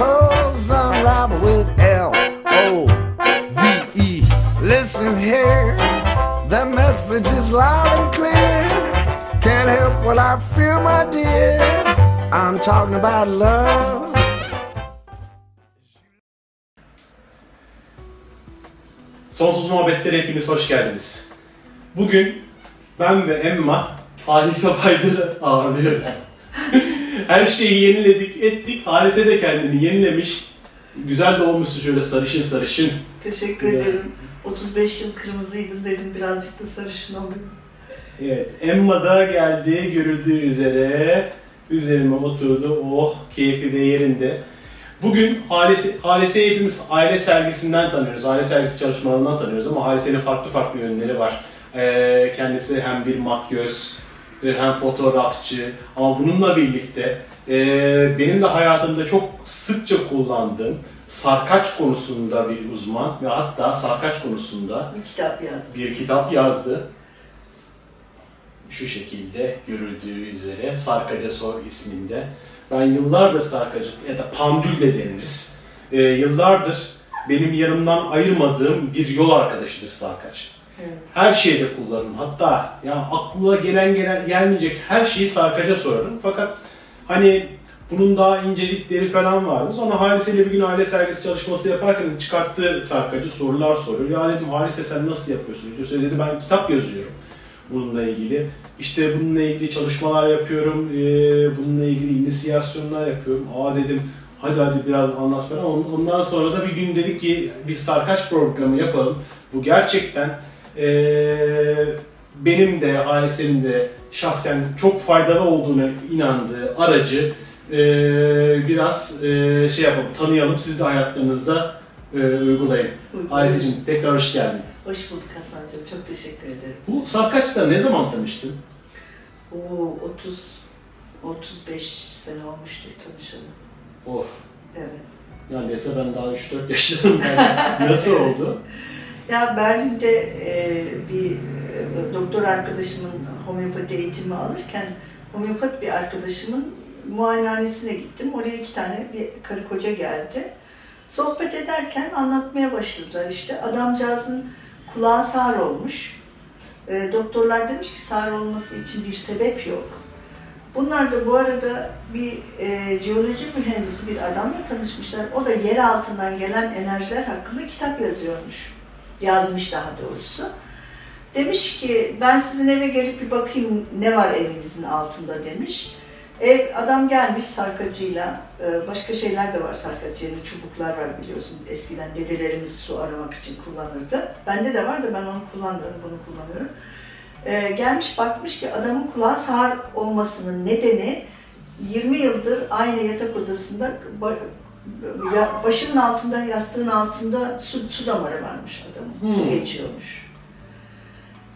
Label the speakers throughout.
Speaker 1: unravel with L O V E. Listen here, the message is loud and clear. Can't help what I feel, my dear. I'm talking about love.
Speaker 2: Sonsuz Muhabbetlere hepiniz hoş geldiniz. Bugün ben ve Emma Halise Baydır'ı ağırlıyoruz. Her şeyi yeniledik, ettik. Halise de kendini yenilemiş. Güzel de olmuşsun şöyle sarışın sarışın.
Speaker 3: Teşekkür
Speaker 2: Evet.
Speaker 3: ederim. 35 yıl kırmızıydım dedim birazcık da sarışın olayım.
Speaker 2: Evet, Emma da geldi görüldüğü üzere. Üzerime oturdu. Oh, keyfi de yerinde. Bugün Halise, Halise'yi hepimiz aile sergisinden tanıyoruz. Aile sergisi çalışmalarından tanıyoruz ama Halise'nin farklı farklı yönleri var. Ee, kendisi hem bir makyöz, hem fotoğrafçı ama bununla birlikte e, benim de hayatımda çok sıkça kullandığım sarkaç konusunda bir uzman ve hatta sarkaç konusunda
Speaker 3: Bir kitap yazdım.
Speaker 2: bir kitap yazdı. Şu şekilde görüldüğü üzere Sarkaca Sor isminde. Ben yıllardır Sarkacı ya da Pandül de deniriz. Ee, yıllardır benim yanımdan ayırmadığım bir yol arkadaşıdır Sarkaç.
Speaker 3: Evet.
Speaker 2: Her şeyde kullanırım. Hatta ya aklıma gelen gelen gelmeyecek her şeyi Sarkaç'a sorarım. Fakat hani bunun daha incelikleri falan vardı. Sonra Halise bir gün aile sergisi çalışması yaparken çıkarttı Sarkacı sorular soruyor. Ya dedim Halise sen nasıl yapıyorsun? Diyorsa dedi ben kitap yazıyorum bununla ilgili. İşte bununla ilgili çalışmalar yapıyorum. eee, bununla ilgili inisiyasyonlar yapıyorum. Aa dedim hadi hadi biraz anlat falan. On- Ondan sonra da bir gün dedik ki bir sarkaç programı yapalım. Bu gerçekten benim de Halise'nin de şahsen çok faydalı olduğuna inandığı aracı eee, biraz eee, şey yapalım, tanıyalım. Siz de hayatlarınızda eee, uygulayın. Haliseciğim tekrar hoş geldin.
Speaker 3: Hoş bulduk Hasan'cığım. Çok teşekkür ederim.
Speaker 2: Bu sarkaçla ne zaman tanıştın?
Speaker 3: Oo 30 35 sene olmuştur tanışalım.
Speaker 2: Of.
Speaker 3: Evet.
Speaker 2: Neredeyse ben daha 3-4 yaşlarındayım. Nasıl oldu?
Speaker 3: Ya Berlin'de e, bir e, doktor arkadaşımın homeopati eğitimi alırken homeopat bir arkadaşımın muayenehanesine gittim. Oraya iki tane bir karı koca geldi. Sohbet ederken anlatmaya başladılar işte. Adamcağızın kulağı sağır olmuş. E, doktorlar demiş ki sağır olması için bir sebep yok. Bunlar da bu arada bir e, jeoloji mühendisi bir adamla tanışmışlar. O da yer altından gelen enerjiler hakkında kitap yazıyormuş yazmış daha doğrusu. Demiş ki ben sizin eve gelip bir bakayım ne var evinizin altında demiş. Ev adam gelmiş sarkacıyla, e, başka şeyler de var sarkacıyla, çubuklar var biliyorsun. Eskiden dedelerimiz su aramak için kullanırdı. Bende de var da ben onu kullanmıyorum, bunu kullanıyorum. E, Gelmiş bakmış ki adamın kulağı sağır olmasının nedeni 20 yıldır aynı yatak odasında ya, başının altında, yastığın altında su, su damarı varmış adamın. Su
Speaker 2: Hmm.
Speaker 3: geçiyormuş.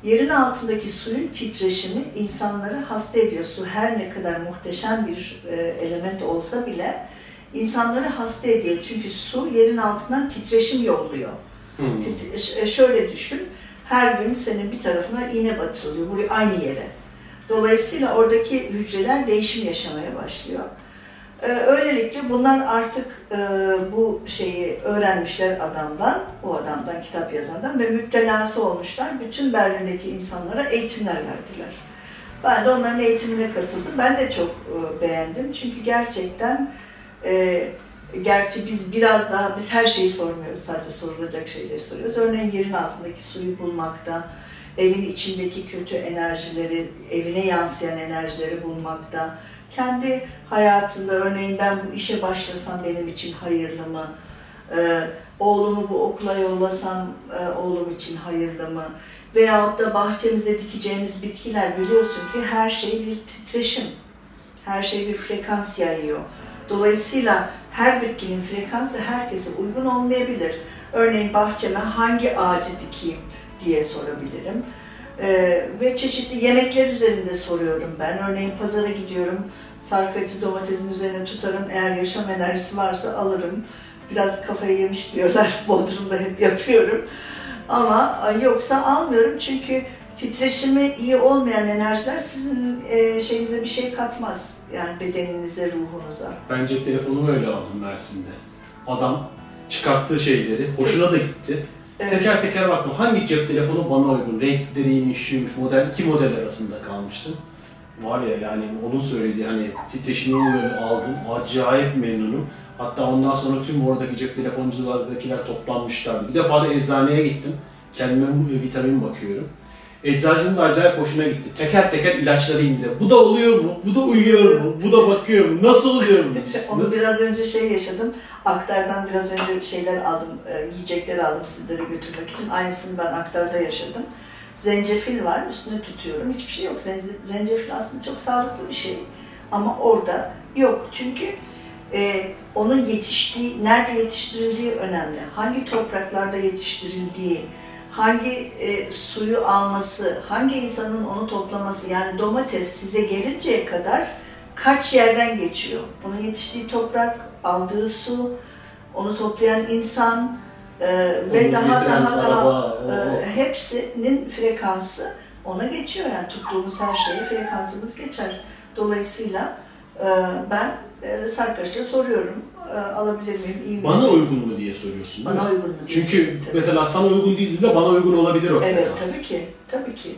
Speaker 3: Yerin altındaki suyun titreşimi insanları hasta ediyor. Su her ne kadar muhteşem bir e, element olsa bile insanları hasta ediyor. Çünkü su yerin altından titreşim yolluyor.
Speaker 2: Hmm.
Speaker 3: Tit- ş- e, şöyle düşün, her gün senin bir tarafına iğne batırılıyor, buraya aynı yere. Dolayısıyla oradaki hücreler değişim yaşamaya başlıyor. Ee, öylelikle bunlar artık e, bu şeyi öğrenmişler adamdan, o adamdan, kitap yazandan ve müptelası olmuşlar. Bütün Berlin'deki insanlara eğitimler verdiler. Ben de onların eğitimine katıldım. Ben de çok e, beğendim. Çünkü gerçekten e, gerçi biz biraz daha, biz her şeyi sormuyoruz. Sadece sorulacak şeyleri soruyoruz. Örneğin yerin altındaki suyu bulmakta, evin içindeki kötü enerjileri, evine yansıyan enerjileri bulmakta, kendi hayatında örneğin ben bu işe başlasam benim için hayırlı mı? Ee, oğlumu bu okula yollasam e, oğlum için hayırlı mı? Veyahut da bahçemize dikeceğimiz bitkiler biliyorsun ki her şey bir titreşim. Her şey bir frekans yayıyor. Dolayısıyla her bitkinin frekansı herkese uygun olmayabilir. Örneğin bahçeme hangi ağacı dikeyim diye sorabilirim. Ee, ve çeşitli yemekler üzerinde soruyorum ben. Örneğin pazara gidiyorum, sarkacı domatesin üzerine tutarım. Eğer yaşam enerjisi varsa alırım. Biraz kafayı yemiş diyorlar, Bodrum'da hep yapıyorum. Ama e, yoksa almıyorum çünkü titreşimi iyi olmayan enerjiler sizin e, şeyinize bir şey katmaz. Yani bedeninize, ruhunuza.
Speaker 2: Ben cep telefonumu öyle aldım Mersin'de. Adam çıkarttığı şeyleri, hoşuna da gitti.
Speaker 3: Evet.
Speaker 2: Teker teker baktım hangi cep telefonu bana uygun, renkleriymiş, şuymuş, model, iki model arasında kalmıştım. Var ya yani onun söylediği hani titreşimini böyle aldım, acayip memnunum. Hatta ondan sonra tüm oradaki cep telefonculardakiler toplanmışlardı. Bir defa da eczaneye gittim. Kendime bu vitamin bakıyorum. Eczacının da acayip hoşuna gitti. Teker teker ilaçları indire. Bu da oluyor mu? Bu da uyuyor mu? Bu da bakıyor mu? Nasıl oluyor iş?
Speaker 3: Onu biraz önce şey yaşadım. Aktar'dan biraz önce şeyler aldım, e, yiyecekler aldım sizlere götürmek için. Aynısını ben Aktar'da yaşadım. Zencefil var, üstüne tutuyorum. Hiçbir şey yok. Zen- Zencefil aslında çok sağlıklı bir şey. Ama orada yok. Çünkü e, onun yetiştiği, nerede yetiştirildiği önemli. Hangi topraklarda yetiştirildiği, hangi e, suyu alması, hangi insanın onu toplaması. Yani domates size gelinceye kadar kaç yerden geçiyor? Onun yetiştiği toprak, aldığı su, onu toplayan insan e, ve daha daha daha e, hepsinin frekansı ona geçiyor. Yani tuttuğumuz her şeye frekansımız geçer. Dolayısıyla e, ben e, Sarkaç'ta soruyorum. E, alabilir miyim? iyi mi?
Speaker 2: Bana uygun mu diye soruyorsun değil
Speaker 3: Bana
Speaker 2: mi?
Speaker 3: uygun mu? diye
Speaker 2: Çünkü
Speaker 3: soruyorum tabii.
Speaker 2: mesela sana uygun değil de bana uygun olabilir o
Speaker 3: Evet
Speaker 2: frekans.
Speaker 3: tabii ki. Tabii ki.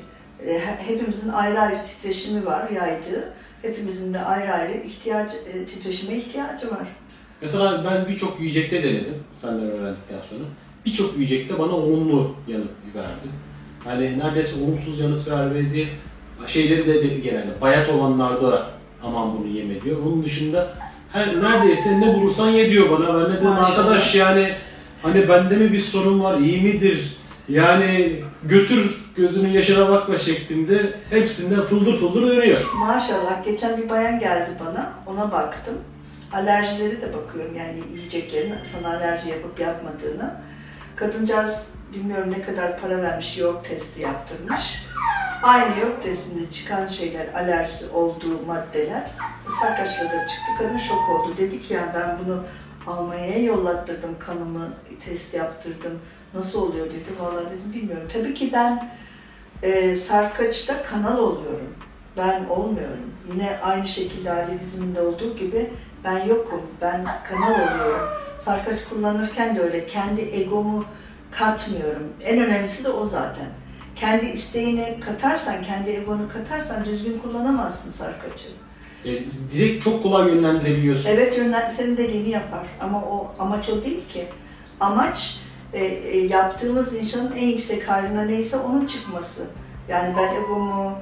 Speaker 3: E, he- hepimizin ayrı ayrı titreşimi var yaydığı. Hepimizin de ayrı ayrı ihtiyaç, e, titreşime ihtiyacı var.
Speaker 2: Mesela ben birçok yiyecekte denedim senden öğrendikten sonra. Birçok yiyecekte bana olumlu yanıt verdi. Hani neredeyse olumsuz yanıt vermedi. Şeyleri de, de genelde bayat olanlarda aman bunu yeme diyor. Onun dışında her neredeyse ne bulursan ye diyor bana. Ben ne dedim arkadaş yani hani bende mi bir sorun var iyi midir? Yani götür gözünün yaşına bakma şeklinde hepsinden fıldır fıldır dönüyor.
Speaker 3: Maşallah geçen bir bayan geldi bana, ona baktım. Alerjileri de bakıyorum yani yiyeceklerin sana alerji yapıp yapmadığını. Kadıncağız bilmiyorum ne kadar para vermiş, yoğurt testi yaptırmış. Aynı yoğurt testinde çıkan şeyler, alerjisi olduğu maddeler Sarkaç'la da çıktı. Kadın şok oldu. Dedi ki ya ben bunu Almanya'ya yollattırdım kanımı, test yaptırdım. Nasıl oluyor dedi. Vallahi dedim bilmiyorum. Tabii ki ben e, sarkaçta kanal oluyorum. Ben olmuyorum. Yine aynı şekilde aile diziminde olduğu gibi ben yokum. Ben kanal oluyorum. Sarkaç kullanırken de öyle. Kendi egomu katmıyorum. En önemlisi de o zaten. Kendi isteğini katarsan, kendi egonu katarsan düzgün kullanamazsın sarkaçı.
Speaker 2: E, direkt çok kolay yönlendirebiliyorsun.
Speaker 3: Evet yönlen senin dediğini yapar ama o amaç o değil ki. Amaç e, e, yaptığımız insanın en yüksek haline neyse onun çıkması. Yani ben egomu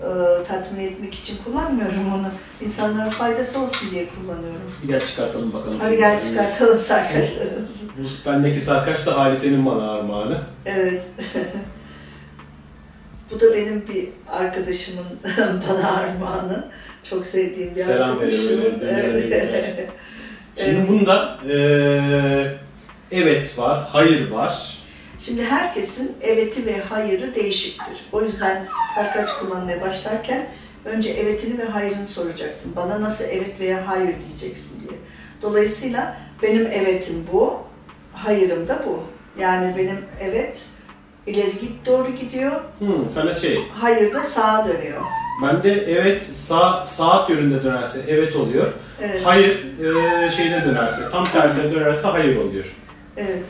Speaker 3: e, tatmin etmek için kullanmıyorum onu. İnsanlara faydası olsun diye kullanıyorum.
Speaker 2: Bir gel çıkartalım bakalım.
Speaker 3: Hadi gel çıkartalım sarkaçlarımızı.
Speaker 2: Bu bendeki sarkaç da Halise'nin bana armağanı.
Speaker 3: Evet. Bu da benim bir arkadaşımın bana armağanı. Çok sevdiğim bir
Speaker 2: Selam
Speaker 3: arkadaşım.
Speaker 2: veriyorum, öyle dünyanın
Speaker 3: Evet.
Speaker 2: Şimdi bunda eee, evet var, hayır var.
Speaker 3: Şimdi herkesin eveti ve hayırı değişiktir. O yüzden sarkaç kullanmaya başlarken önce evetini ve hayırını soracaksın. Bana nasıl evet veya hayır diyeceksin diye. Dolayısıyla benim evetim bu, hayırım da bu. Yani benim evet ileri git doğru gidiyor,
Speaker 2: Hmm, sana şey,
Speaker 3: hayır da sağa dönüyor.
Speaker 2: bende evet sağ, saat yönünde dönerse evet oluyor.
Speaker 3: Evet.
Speaker 2: Hayır eee, şeyde dönerse, tam tersine dönerse hayır oluyor.
Speaker 3: Evet.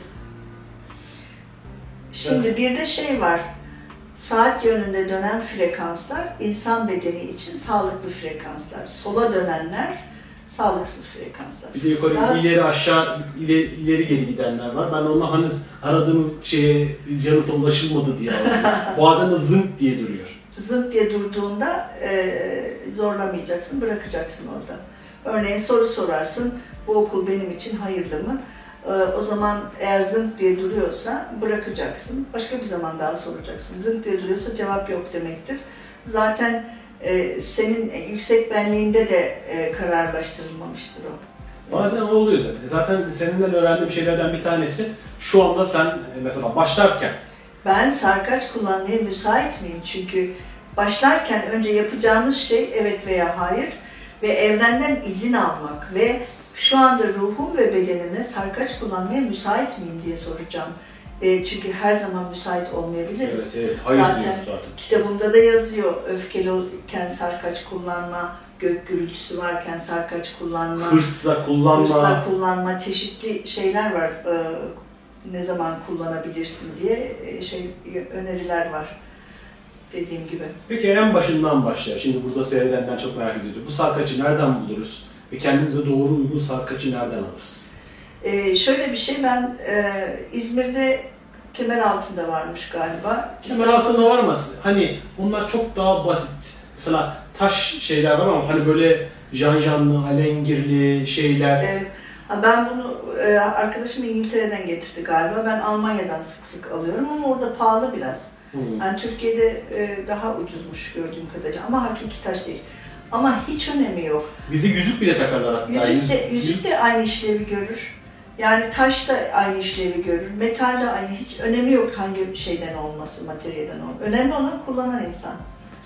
Speaker 3: Şimdi bir de şey var. Saat yönünde dönen frekanslar insan bedeni için sağlıklı frekanslar. Sola dönenler sağlıksız frekanslar.
Speaker 2: Bir de yukarı
Speaker 3: Daha-
Speaker 2: ileri aşağı ileri, ileri geri gidenler var. Ben ona hani aradığınız şeye yanıta ulaşılmadı diye. Bazen de zınk diye duruyor.
Speaker 3: Zınt diye durduğunda e, zorlamayacaksın, bırakacaksın orada. Örneğin soru sorarsın, bu okul benim için hayırlı mı? E, o zaman eğer zınt diye duruyorsa bırakacaksın. Başka bir zaman daha soracaksın. Zınt diye duruyorsa cevap yok demektir. Zaten e, senin yüksek benliğinde de e, kararlaştırılmamıştır o.
Speaker 2: Bazen o oluyor zaten. Zaten seninden öğrendiğim şeylerden bir tanesi şu anda sen e, mesela başlarken
Speaker 3: Ben sarkaç kullanmaya müsait miyim? Çünkü başlarken önce yapacağımız şey evet veya hayır ve evrenden izin almak ve şu anda ruhum ve bedenimle sarkaç kullanmaya müsait miyim diye soracağım. E, çünkü her zaman müsait olmayabiliriz.
Speaker 2: evet evet hayır
Speaker 3: Zaten
Speaker 2: zaten.
Speaker 3: Kitabımda da yazıyor öfkeliyken sarkaç kullanma, gök gürültüsü varken sarkaç kullanma,
Speaker 2: Hırsla kullanma.
Speaker 3: hırsla kullanma çeşitli şeyler var. Ee, ne zaman kullanabilirsin diye e, şey öneriler var dediğim gibi.
Speaker 2: Peki en başından başlayalım. Şimdi burada seyredenler çok merak ediyordu. Bu sarkaçı nereden buluruz? Ve kendimize doğru uygun sarkaçı nereden alırız?
Speaker 3: Ee, şöyle bir şey ben e, İzmir'de kemer altında varmış galiba.
Speaker 2: Kemer altında var mı? Hani onlar çok daha basit. Mesela taş şeyler var ama hani böyle janjanlı, alengirli şeyler.
Speaker 3: Evet. Ben bunu e, arkadaşım İngiltere'den getirdi galiba. Ben Almanya'dan sık sık alıyorum ama orada pahalı biraz.
Speaker 2: Hmm.
Speaker 3: Yani Türkiye'de e, daha ucuzmuş gördüğüm kadarıyla ama hakiki taş değil. Ama hiç önemi yok.
Speaker 2: Bize yüzük bile takarlar hatta.
Speaker 3: Yüzük de,
Speaker 2: Yüz-
Speaker 3: yüzük de aynı işlevi görür. Yani taş da aynı işlevi görür. Metal de aynı. Hiç önemi yok hangi şeyden olması, materyalden olması. Önemli olan kullanan insan.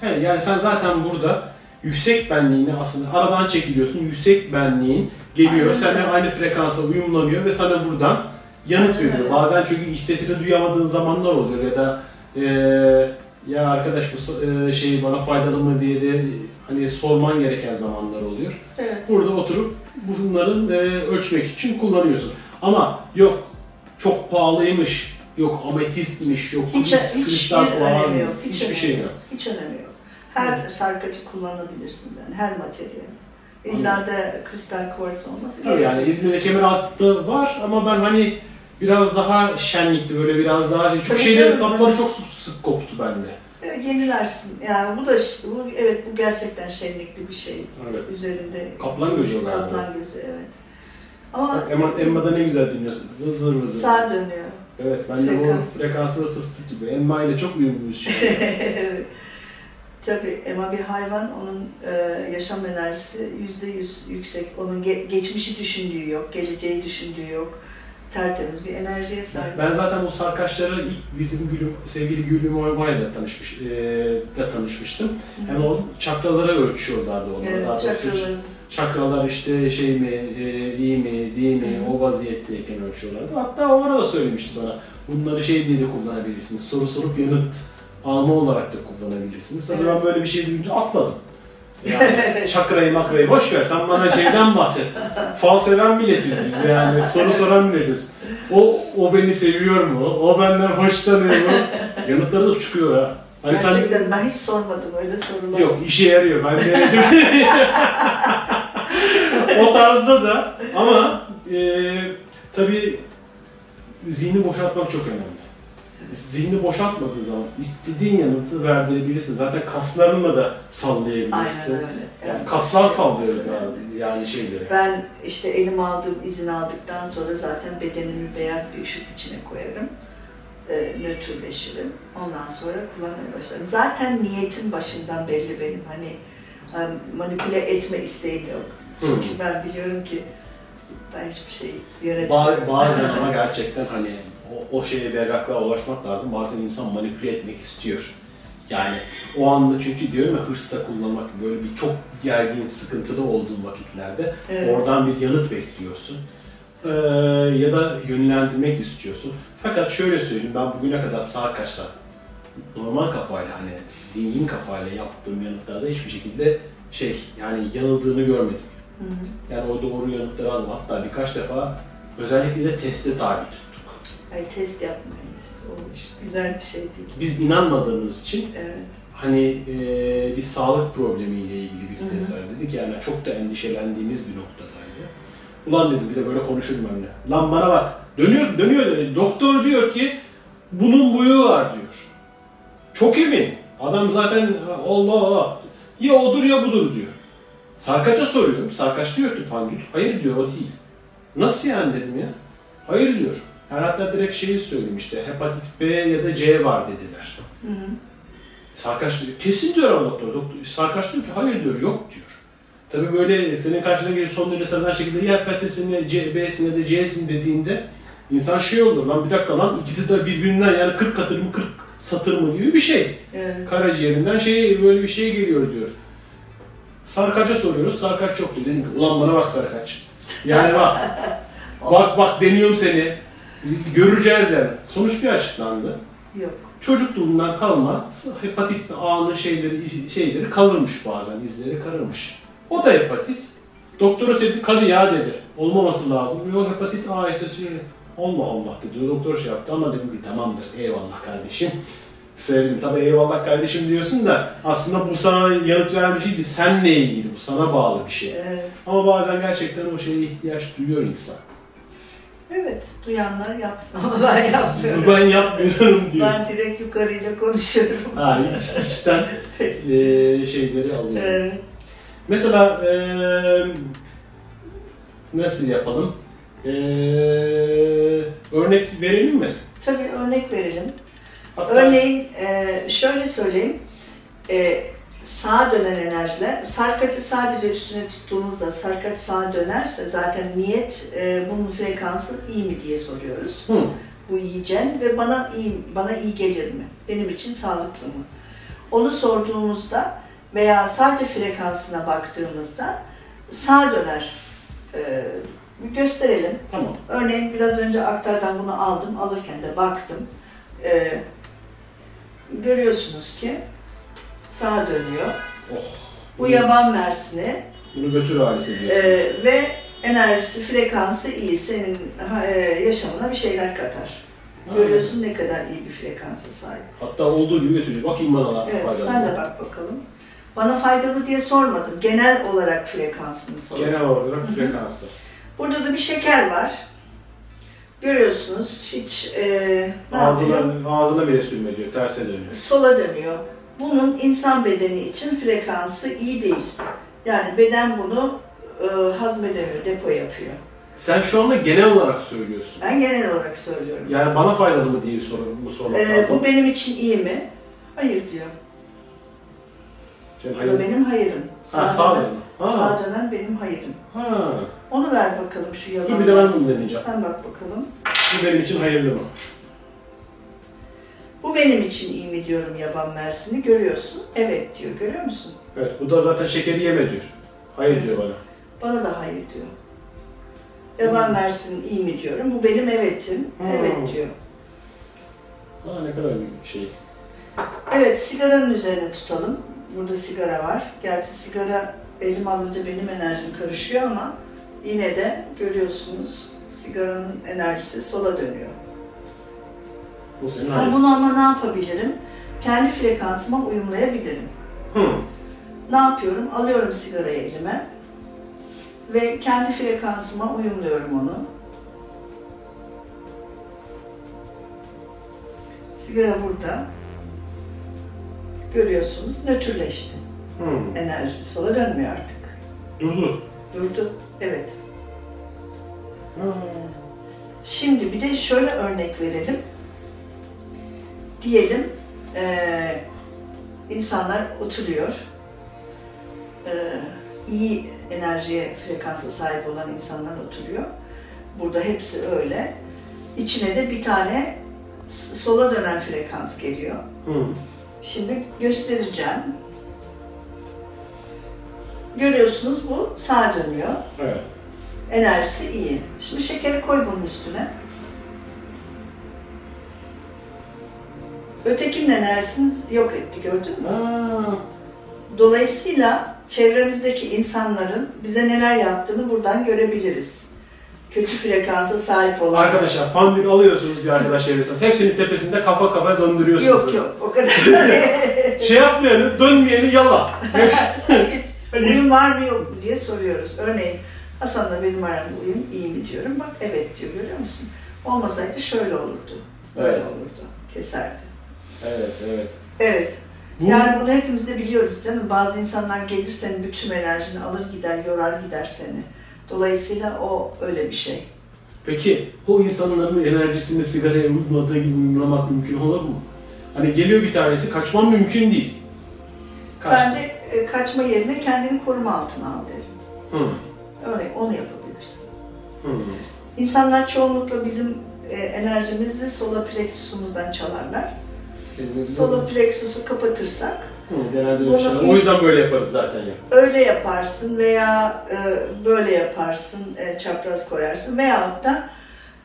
Speaker 2: He, yani sen zaten burada yüksek benliğini aslında aradan çekiliyorsun. Yüksek benliğin geliyor.
Speaker 3: Aynen
Speaker 2: Seninle aynı frekansa uyumlanıyor ve sana buradan yanıt
Speaker 3: Aynen
Speaker 2: veriyor. Bazen çünkü iç sesini duyamadığın zamanlar oluyor ya da eee, ya arkadaş bu eee, şey bana faydalı mı diye de hani sorman gereken zamanlar oluyor.
Speaker 3: Evet.
Speaker 2: Burada oturup bunların eee, ölçmek için kullanıyorsun. Ama yok çok pahalıymış, yok ametistmiş, yok
Speaker 3: Hiç, hiç
Speaker 2: kristal puan,
Speaker 3: önemi yok. Hiç
Speaker 2: hiçbir şey
Speaker 3: yok. Hiç önemi yok. Her sarkacı kullanabilirsiniz yani. Her materyal. İlla da kristal kuvars olması
Speaker 2: Tabii yani. İzmir'de Kemeraltı'da var ama ben hani biraz daha şenlikli böyle biraz daha şey. Çünkü
Speaker 3: Tabii
Speaker 2: şeylerin sapları çok sık, sık koptu bende.
Speaker 3: Evet, yenilersin. Yani bu da bu, evet bu gerçekten şenlikli bir şey.
Speaker 2: Evet.
Speaker 3: Üzerinde
Speaker 2: Kaplan gözü o galiba.
Speaker 3: Kaplan gözü evet. Ama
Speaker 2: Emma, Emma'da ne güzel dinliyorsun. Vızır vızır.
Speaker 3: sağ dönüyor.
Speaker 2: Evet ben de
Speaker 3: Frekans.
Speaker 2: bu frekansı fıstık gibi. Emma ile çok uyumluyuz şu an.
Speaker 3: Evet. Tabii ama bir hayvan onun e, yaşam enerjisi yüzde yüz yüksek. Onun ge- geçmişi düşündüğü yok, geleceği düşündüğü yok. Tertemiz bir enerjiye sahip.
Speaker 2: Ben zaten bu sarkaçları ilk bizim gülüm, sevgili Gülüm Oymay'la tanışmış, e, da tanışmıştım. Yani o çakraları ölçüyorlardı onları.
Speaker 3: Evet,
Speaker 2: Daha çakralar işte şey mi, e, iyi mi, değil mi,
Speaker 3: Hı hı.
Speaker 2: o vaziyetteyken ölçüyorlardı. Hatta o ara da söylemişti bana. Bunları şey diye de kullanabilirsiniz. Soru sorup yanıt alma olarak da kullanabilirsiniz. Tabii
Speaker 3: Evet.
Speaker 2: ben böyle bir şey duyunca atladım. Yani çakrayı makrayı boş ver. Sen bana şeyden bahset. Fal seven milletiz biz yani. Soru soran milletiz. O, o beni seviyor mu? O benden hoşlanıyor mu? Yanıtları da çıkıyor ha. Hani sen
Speaker 3: Gerçekten ben hiç sormadım öyle sorular.
Speaker 2: Yok işe yarıyor. Ben denedim. o tarzda da ama e, tabii zihni boşaltmak çok önemli. Zihni boşaltmadığın zaman istediğin yanıtı verdirebilirsin. Zaten kaslarınla da sallayabilirsin.
Speaker 3: Aynen öyle.
Speaker 2: Yani kaslar sallıyor yani, yani şeyleri.
Speaker 3: Ben işte elime aldığım izin aldıktan sonra zaten bedenimi beyaz bir ışık içine koyarım. E, nötrleşirim. Ondan sonra kullanmaya başlarım. Zaten niyetim başından belli benim. Hani manipüle etme isteğim yok. Çünkü
Speaker 2: Hı.
Speaker 3: ben biliyorum ki ben hiçbir şey yönetmiyorum.
Speaker 2: Ba- bazen ama gerçekten hani o, o şeye berraklığa ulaşmak lazım. Bazen insan manipüle etmek istiyor. Yani o anda çünkü diyorum ya hırsla kullanmak böyle bir çok gergin, sıkıntıda olduğun vakitlerde
Speaker 3: Evet.
Speaker 2: oradan bir yanıt bekliyorsun. Ee, ya da yönlendirmek istiyorsun. Fakat şöyle söyleyeyim ben bugüne kadar sağ kaçta normal kafayla hani dingin kafayla yaptığım yanıtlarda hiçbir şekilde şey yani yanıldığını görmedim.
Speaker 3: Hı hı.
Speaker 2: Yani o doğru yanıtları aldım. Hatta birkaç defa özellikle de teste tabi tuttuk.
Speaker 3: Ay test yapmayız. O işte güzel bir şey değil.
Speaker 2: Biz inanmadığımız için
Speaker 3: Evet.
Speaker 2: hani e, bir sağlık problemiyle ilgili bir test var dedik yani çok da endişelendiğimiz bir noktadaydı. Ulan dedim bir de böyle konuşurum benimle. Lan bana bak dönüyor dönüyor doktor diyor ki bunun buyu var diyor. Çok emin. Adam zaten Allah Allah ya odur ya budur diyor. Sarkaç'a soruyorum. Sarkaç diyor ki Pandül. Hayır diyor o değil. Nasıl yani dedim ya. Hayır diyor. Yani hatta direkt şeyi söylemişti. Hepatit B ya da C var dediler.
Speaker 3: Hı hı.
Speaker 2: Sarkaç diyor, kesin diyor ama doktor. doktor. Sarkaç diyor ki hayır diyor, yok diyor. Tabii böyle senin karşına gelip son derece sıradan şekilde ya hepatitesine, C, B'sine de C'sine dediğinde insan şey olur lan bir dakika lan ikisi de birbirinden yani 40 katır mı 40 satır mı gibi bir şey.
Speaker 3: Evet.
Speaker 2: Karaciğerinden şey böyle bir şey geliyor diyor. Sarkaç'a soruyoruz. Sarkaç yok diyor. Dedim ki ulan bana bak Sarkaç. Yani bak. bak bak deniyorum seni. Göreceğiz yani. Sonuç bir açıklandı.
Speaker 3: Yok.
Speaker 2: Çocukluğundan kalma hepatit A'nın şeyleri şeyleri kalırmış bazen izleri kararmış. O da hepatit. Doktora söyledi kanı ya dedi. Olmaması lazım. Yok hepatit A işte şey. Allah Allah dedi. Doktor şey yaptı ama dedim ki tamamdır eyvallah kardeşim. Söyledim tabii eyvallah kardeşim diyorsun da aslında bu sana yanıt vermiş değil, senle ilgili bu sana bağlı bir şey.
Speaker 3: Evet.
Speaker 2: Ama bazen gerçekten o şeye ihtiyaç duyuyor insan.
Speaker 3: Evet, duyanlar yapsın ama ben yapmıyorum.
Speaker 2: Ben yapmıyorum diyor.
Speaker 3: Ben direkt yukarıyla konuşuyorum.
Speaker 2: Ha, iç- içten eee, şeyleri alıyor.
Speaker 3: Evet.
Speaker 2: Mesela eee, nasıl yapalım? Eee, örnek verelim mi?
Speaker 3: Tabii örnek verelim.
Speaker 2: Hatta
Speaker 3: Örneğin e, şöyle söyleyeyim. E, sağa dönen enerjiler, sarkaçı sadece üstüne tuttuğumuzda sarkaç sağa dönerse zaten niyet e, bunun frekansı iyi mi diye soruyoruz.
Speaker 2: Hı,
Speaker 3: Bu yiyeceğim ve bana iyi bana iyi gelir mi? Benim için sağlıklı mı? Onu sorduğumuzda veya sadece frekansına baktığımızda sağa döner. E, gösterelim.
Speaker 2: tamam.
Speaker 3: Örneğin biraz önce aktardan bunu aldım. Alırken de baktım. Ee, görüyorsunuz ki sağa dönüyor.
Speaker 2: Oh,
Speaker 3: Bu yaban mersini
Speaker 2: bunu götür ailesi diyorsun.
Speaker 3: ee, ve enerjisi, frekansı iyi. Senin e, yaşamına bir şeyler katar.
Speaker 2: Ha.
Speaker 3: Görüyorsun ne kadar iyi bir frekansa sahip.
Speaker 2: Hatta olduğu gibi götürüyor. Bakayım bana
Speaker 3: Evet,
Speaker 2: faydalı.
Speaker 3: sen de bak bakalım. Bana faydalı diye sormadım. Genel olarak frekansını sordum.
Speaker 2: Genel olarak frekansı.
Speaker 3: Burada da bir şeker var. Görüyorsunuz hiç e?
Speaker 2: Ağzına, ağzına bile sürme diyor. Terse dönüyor.
Speaker 3: sola dönüyor. Bunun insan bedeni için frekansı iyi değil. Yani beden bunu e, hazmedemiyor, depo yapıyor.
Speaker 2: Sen şu anda genel olarak söylüyorsun.
Speaker 3: Ben genel olarak söylüyorum.
Speaker 2: Yani bana faydalı mı diye bir soru, bu sormak
Speaker 3: E,
Speaker 2: lazım.
Speaker 3: bu benim için iyi mi? Hayır diyor.
Speaker 2: Sen
Speaker 3: Bu
Speaker 2: hayır.
Speaker 3: benim hayırım.
Speaker 2: Ha, sağ
Speaker 3: dönen-
Speaker 2: dönüyor. Ha.
Speaker 3: Sağ dönen benim hayırım.
Speaker 2: Ha.
Speaker 3: Onu ver bakalım şu yalan.
Speaker 2: Dur bir de ben bunu deneyeceğim.
Speaker 3: Sen bak bakalım.
Speaker 2: Bu benim için hayırlı mı?
Speaker 3: Bu benim için iyi mi diyorum yaban mersini. Görüyorsun. Evet diyor. Görüyor musun?
Speaker 2: Evet. Bu da zaten şekeri yeme diyor. Hayır diyor bana.
Speaker 3: Bana da hayır diyor. Yaban
Speaker 2: Hmm.
Speaker 3: mersin iyi mi diyorum. Bu benim evetim. Evet diyor.
Speaker 2: Ha ne kadar bir şey.
Speaker 3: Evet, sigaranın üzerine tutalım. Burada sigara var. Gerçi sigara elim alınca benim enerjim karışıyor ama yine de görüyorsunuz sigaranın enerjisi sola dönüyor.
Speaker 2: Bu senin hayır.
Speaker 3: bunu ama ne yapabilirim? Kendi frekansıma uyumlayabilirim.
Speaker 2: Hı.
Speaker 3: Ne yapıyorum? Alıyorum sigarayı elime ve kendi frekansıma uyumluyorum onu. Sigara burada. Görüyorsunuz nötrleşti.
Speaker 2: Hı.
Speaker 3: Enerji sola dönmüyor artık.
Speaker 2: Durdu.
Speaker 3: Durdu. Evet.
Speaker 2: Ha.
Speaker 3: Şimdi bir de şöyle örnek verelim. Diyelim eee, insanlar oturuyor. Eee, iyi enerjiye frekansa sahip olan insanlar oturuyor. Burada hepsi öyle. İçine de bir tane sola dönen frekans geliyor.
Speaker 2: Hı.
Speaker 3: Şimdi göstereceğim. Görüyorsunuz bu sağa dönüyor.
Speaker 2: Evet.
Speaker 3: Enerjisi iyi. Şimdi şekeri koy bunun üstüne. Ötekinin enerjisini yok etti gördün mü?
Speaker 2: Ha.
Speaker 3: Dolayısıyla çevremizdeki insanların bize neler yaptığını buradan görebiliriz. Kötü frekansa sahip olan.
Speaker 2: Arkadaşlar pandül alıyorsunuz bir arkadaş çevresiniz. Hepsinin tepesinde kafa kafaya döndürüyorsunuz.
Speaker 3: Yok
Speaker 2: böyle.
Speaker 3: yok o kadar.
Speaker 2: Şey yapmayanı, dönmeyeni yala.
Speaker 3: Uyum var mı yok mu diye soruyoruz. Örneğin Hasan'la benim aramda uyum iyi mi diyorum. Bak evet diyor görüyor musun? Olmasaydı şöyle olurdu. Böyle
Speaker 2: Evet.
Speaker 3: olurdu. Keserdi.
Speaker 2: Evet, evet.
Speaker 3: Evet.
Speaker 2: Bu,
Speaker 3: Yani bunu hepimiz de biliyoruz canım. Bazı insanlar gelir senin bütün enerjini alır gider, yorar gider seni. Dolayısıyla o öyle bir şey.
Speaker 2: Peki o insanların enerjisini sigaraya uymadığı gibi uyumlamak mümkün olur mu? Hani geliyor bir tanesi, kaçman mümkün değil. Kaç.
Speaker 3: Bence e, kaçma yerine kendini koruma altına al derim.
Speaker 2: Hı.
Speaker 3: Örneğin onu yapabilirsin.
Speaker 2: Hı.
Speaker 3: İnsanlar çoğunlukla bizim e, enerjimizi solar plexusumuzdan çalarlar.
Speaker 2: Elinizi-
Speaker 3: Solar plexusu kapatırsak
Speaker 2: Hı, genelde öyle şeyler. O yüzden böyle yaparız zaten ya.
Speaker 3: öyle yaparsın veya e, böyle yaparsın, e, çapraz koyarsın veyahut da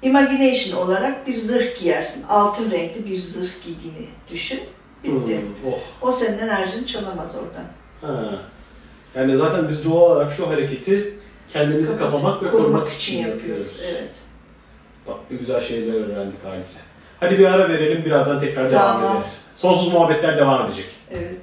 Speaker 3: imagination olarak bir zırh giyersin. Altın renkli bir zırh giydiğini düşün. Bitti.
Speaker 2: Hı. Oh.
Speaker 3: O senin enerjini çalamaz oradan.
Speaker 2: Ha. Yani zaten biz doğal olarak şu hareketi kendimizi
Speaker 3: Kapat-
Speaker 2: kapamak ve korumak için yapıyoruz.
Speaker 3: Evet.
Speaker 2: Bak bir güzel şeyler öğrendik Halise. Hadi bir ara verelim birazdan tekrar devam
Speaker 3: Tamam.
Speaker 2: ederiz. Sonsuz muhabbetler devam edecek.
Speaker 3: Evet.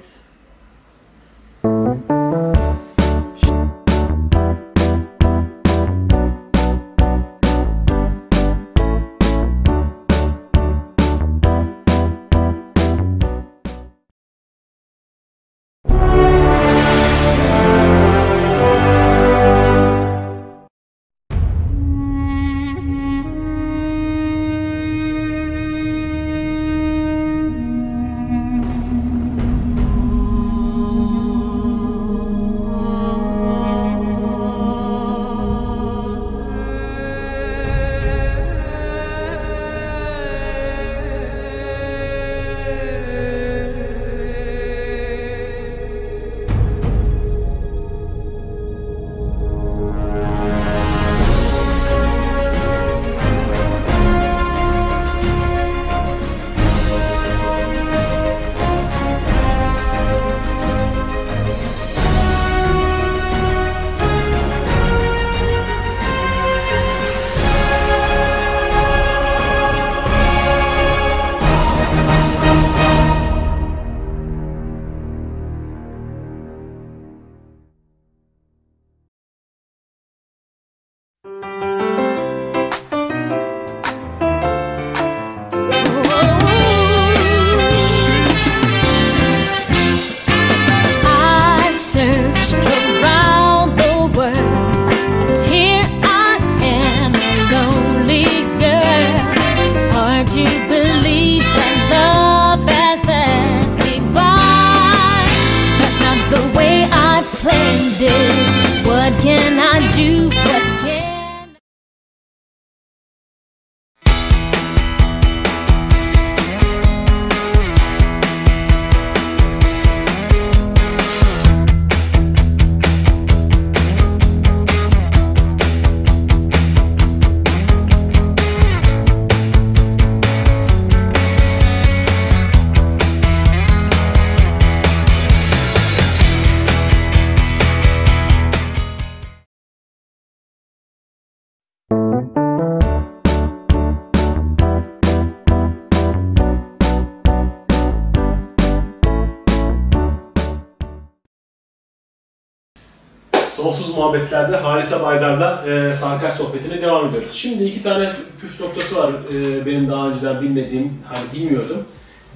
Speaker 2: Sonsuz muhabbetlerde Halise Baydar'la e, sarkaç sohbetine devam ediyoruz. Şimdi iki tane püf noktası var e, benim daha önceden bilmediğim, hani bilmiyordum.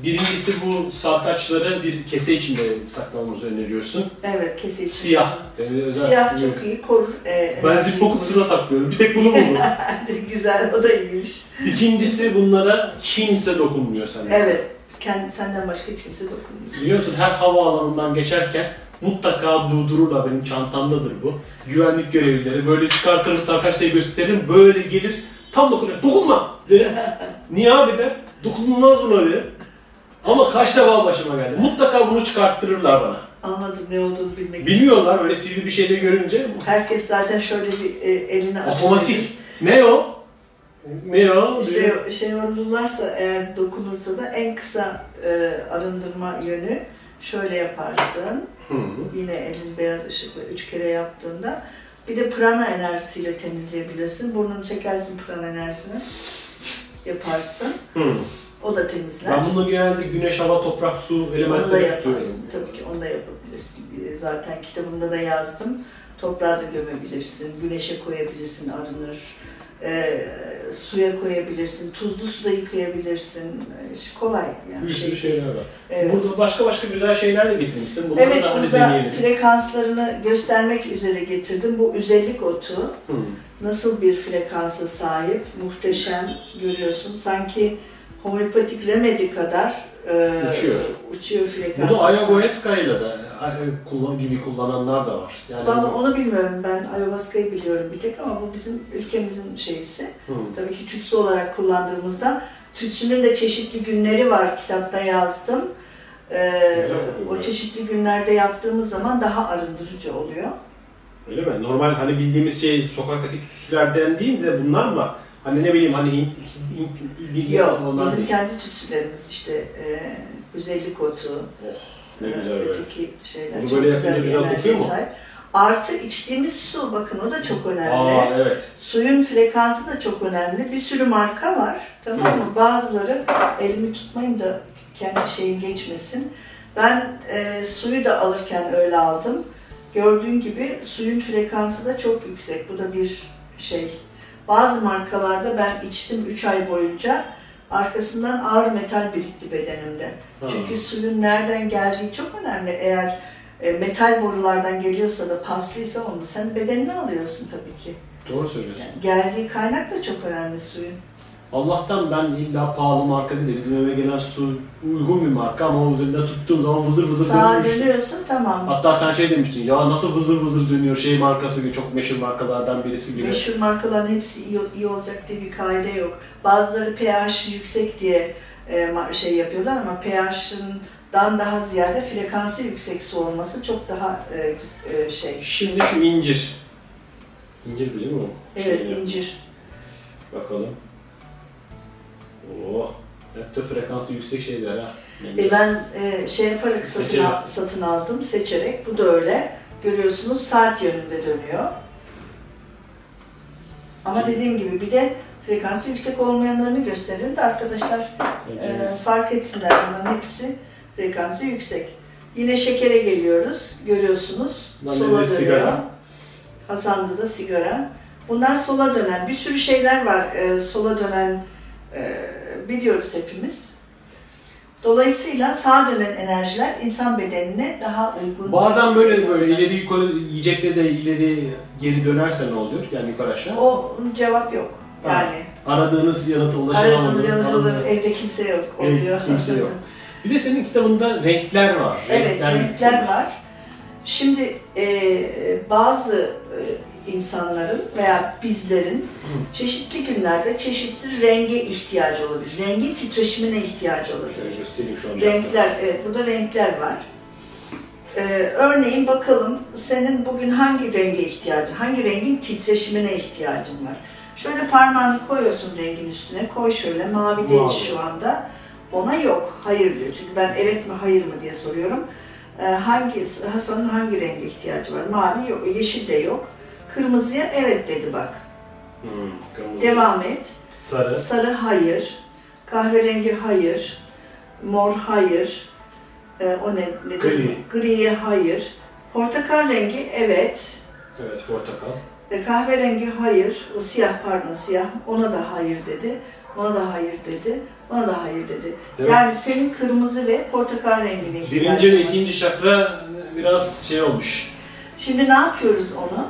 Speaker 2: Birincisi bu sarkaçları bir kese içinde saklamamızı öneriyorsun.
Speaker 3: Evet, kesinlikle.
Speaker 2: Siyah. e,
Speaker 3: Siyah çok iyi korur. E,
Speaker 2: Ben zippo kutusuna saklıyorum. Bir tek bunu buldum.
Speaker 3: Güzel, o da iyiymiş.
Speaker 2: İkincisi bunlara kimse dokunmuyor sana.
Speaker 3: Evet, kendi senden başka hiç kimse dokunmuyor.
Speaker 2: Biliyor musun her havaalanından geçerken mutlaka durdururlar benim çantamdadır bu. Güvenlik görevlileri böyle çıkartırım sarkaçları gösteririm böyle gelir tam dokunuyor. Dokunma derim. Niye abi der. Dokunulmaz buna derim. Ama kaç defa başıma geldi. Mutlaka bunu çıkarttırırlar bana.
Speaker 3: Anladım ne olduğunu bilmek.
Speaker 2: Bilmiyorlar böyle sivri bir şeyle görünce
Speaker 3: Herkes zaten şöyle bir e, elini açıyor.
Speaker 2: otomatik. Ne o? Ne o?
Speaker 3: Şey, şey olurlarsa eğer dokunursa da en kısa e, arındırma yönü şöyle yaparsın.
Speaker 2: Hı.
Speaker 3: Yine elin beyaz ışıkla üç kere yaptığında bir de prana enerjisiyle temizleyebilirsin. Burnunu çekersin prana enerjisini yaparsın.
Speaker 2: Hı.
Speaker 3: O da temizler.
Speaker 2: Ben bunu genelde güneş, hava, toprak, su
Speaker 3: Onu da
Speaker 2: elementleri tutuyorum.
Speaker 3: yaparsın. Tabii ki onu da yapabilirsin. Ee, Zaten kitabımda da yazdım. Toprağa da gömebilirsin, güneşe koyabilirsin, arınır. Ee, suya koyabilirsin, tuzlu suda yıkayabilirsin. Ee, kolay yani.
Speaker 2: Bir sürü şeyler var.
Speaker 3: Evet.
Speaker 2: Burada başka başka güzel şeyler de getirmişsin. Bunları
Speaker 3: Evet,
Speaker 2: da hani
Speaker 3: burada
Speaker 2: deneyelim.
Speaker 3: frekanslarını göstermek üzere getirdim. Bu üzellik otu
Speaker 2: Hı.
Speaker 3: nasıl bir frekansa sahip, muhteşem görüyorsun. Sanki homeopatik remedi kadar e,
Speaker 2: Uçuyor.
Speaker 3: uçuyor
Speaker 2: Bu
Speaker 3: frekansa.
Speaker 2: da ayahuasca ile de kullan gibi kullananlar da var. Yani
Speaker 3: Vallahi onu bilmiyorum ben ayahuasca'yı biliyorum bir tek ama bu bizim ülkemizin şeysi.
Speaker 2: Hı.
Speaker 3: Tabii ki tütsü olarak kullandığımızda tütsünün de çeşitli günleri var kitapta yazdım. Ee,
Speaker 2: Güzel
Speaker 3: o çeşitli günlerde yaptığımız zaman daha arındırıcı oluyor.
Speaker 2: Öyle mi? Normal hani bildiğimiz şey sokaktaki tütsülerden değil de bunlar mı? Hani ne bileyim hani Hint, Hint, Hint bir
Speaker 3: Yok, bizim
Speaker 2: değil.
Speaker 3: kendi tütsülerimiz işte e, güzellik otu,
Speaker 2: Ne
Speaker 3: e,
Speaker 2: güzel böyle.
Speaker 3: öteki şeyler.
Speaker 2: Bunu
Speaker 3: çok
Speaker 2: böyle güzel
Speaker 3: enerjiye
Speaker 2: kokuyor mu?
Speaker 3: sahip. Artı içtiğimiz su bakın o da çok önemli.
Speaker 2: Aa evet.
Speaker 3: Suyun frekansı da çok önemli. Bir sürü marka var. Tamam mı? Bazıları elimi tutmayayım da kendi şeyim geçmesin. Ben e, suyu da alırken öyle aldım. Gördüğün gibi suyun frekansı da çok yüksek. Bu da bir şey. Bazı markalarda ben içtim 3 ay boyunca. Arkasından ağır metal birikti bedenimde.
Speaker 2: Ha.
Speaker 3: Çünkü suyun nereden geldiği çok önemli. Eğer e, metal borulardan geliyorsa da paslıysa onu sen bedenine alıyorsun tabii ki.
Speaker 2: Doğru söylüyorsun.
Speaker 3: Yani geldiği kaynak da çok önemli suyun.
Speaker 2: Allah'tan ben illa pahalı marka değil de bizim eve gelen su uygun bir marka ama o üzerinde tuttuğum zaman vızır vızır
Speaker 3: Sağa
Speaker 2: dönmüş.
Speaker 3: dönüyorsun tamam.
Speaker 2: Hatta sen şey demiştin ya nasıl vızır vızır dönüyor şey markası gibi çok meşhur markalardan birisi gibi.
Speaker 3: Meşhur markaların hepsi iyi, iyi olacak diye bir kaide yok. Bazıları pH yüksek diye e, şey yapıyorlar ama pH'ından daha ziyade frekansı yüksek su olması çok daha e, e, şey.
Speaker 2: Şimdi şu incir. İncir biliyor musun?
Speaker 3: Evet
Speaker 2: Şeyini.
Speaker 3: incir.
Speaker 2: Bakalım. Oh. Hep de frekansı yüksek şeyler ha.
Speaker 3: E, ben e, şey yaparak satın, al- satın aldım seçerek. Bu da öyle. Görüyorsunuz saat yönünde dönüyor. Ama dediğim gibi bir de frekansı yüksek olmayanlarını gösterelim de arkadaşlar e, fark etsinler. Bunların hepsi frekansı yüksek. Yine şekere geliyoruz. Görüyorsunuz.
Speaker 2: Ben
Speaker 3: sola dönüyor.
Speaker 2: sigara.
Speaker 3: Hasan'da da sigara. Bunlar sola dönen. Bir sürü şeyler var e, sola dönen e, biliyoruz hepimiz. Dolayısıyla sağa dönen enerjiler insan bedenine daha uygun.
Speaker 2: Bazen böyle böyle ileri yukarı yiyecekte de ileri geri dönerse ne oluyor? Yani yukarı aşağı.
Speaker 3: O cevap yok.
Speaker 2: Ha,
Speaker 3: Yani
Speaker 2: Aradığınız yanıta ulaşamadığınız.
Speaker 3: aradığınız olur,
Speaker 2: anında-
Speaker 3: evde kimse yok
Speaker 2: Ev-
Speaker 3: oluyor.
Speaker 2: kimse yok. Bir de senin kitabında renkler var.
Speaker 3: Evet, renkler var. Şimdi e, bazı e, insanların veya bizlerin çeşitli günlerde çeşitli renge ihtiyacı olabilir. Rengin titreşimine ihtiyacı olur. Renkler, evet burada renkler var. Ee, örneğin bakalım senin bugün hangi renge ihtiyacın, hangi rengin titreşimine ihtiyacın var. Şöyle parmağını koyuyorsun rengin üstüne, koy şöyle, mavi değil şu anda. Ona yok, hayır diyor. Çünkü ben evet mi hayır mı diye soruyorum. Ee, hangi, Hasan'ın hangi renge ihtiyacı var? Mavi yok, yeşil de yok. Kırmızıya evet dedi bak.
Speaker 2: Hmm, kırmızı.
Speaker 3: Devam et.
Speaker 2: Sarı.
Speaker 3: Sarı hayır, kahverengi hayır, mor hayır, e, o ne? nedir?
Speaker 2: Gri.
Speaker 3: Griye hayır, portakal rengi evet,
Speaker 2: Evet portakal.
Speaker 3: e, kahverengi hayır, o siyah pardon siyah, ona da hayır dedi, ona da hayır dedi, ona da hayır dedi.
Speaker 2: Demek-
Speaker 3: Yani senin kırmızı ve portakal rengine
Speaker 2: Birinci ve ikinci çakra biraz şey olmuş.
Speaker 3: Şimdi ne yapıyoruz onu?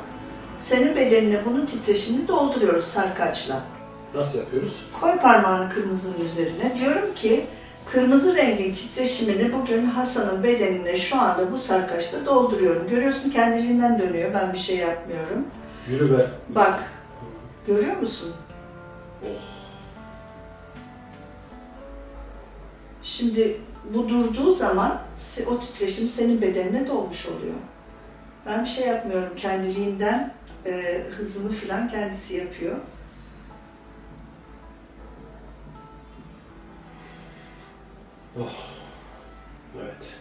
Speaker 3: Senin bedenine bunun titreşimini dolduruyoruz sarkaçla.
Speaker 2: Nasıl yapıyoruz?
Speaker 3: Koy parmağını kırmızının üzerine. Diyorum ki kırmızı rengin titreşimini bugün Hasan'ın bedenine şu anda bu sarkaçta dolduruyorum. Görüyorsun kendiliğinden dönüyor. Ben bir şey yapmıyorum.
Speaker 2: Yürü be.
Speaker 3: Bak. Görüyor musun?
Speaker 2: Oh.
Speaker 3: Şimdi bu durduğu zaman o titreşim senin bedenine dolmuş oluyor. Ben bir şey yapmıyorum. Kendiliğinden e, hızını filan kendisi yapıyor.
Speaker 2: Evet.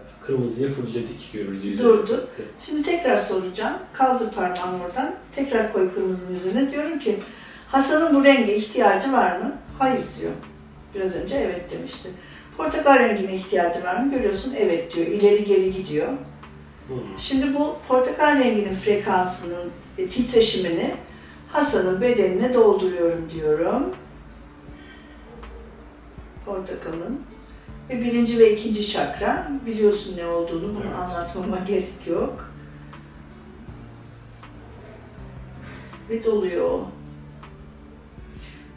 Speaker 2: Evet, Kırmızıyı fullledik görüldüğü üzere.
Speaker 3: Durdu. Şimdi tekrar soracağım. Kaldır parmağını oradan. Tekrar koy kırmızının üzerine. Diyorum ki Hasan'ın bu renge ihtiyacı var mı? Hayır diyor. Biraz önce evet demişti. Portakal rengine ihtiyacı var mı? Görüyorsun evet diyor. İleri geri gidiyor. Şimdi bu portakal renginin frekansının e, titreşimini Hasan'ın bedenine dolduruyorum diyorum. Portakalın. Ve birinci ve ikinci çakra. Biliyorsun ne olduğunu, bunu
Speaker 2: Evet.
Speaker 3: anlatmama gerek yok. Ve doluyor.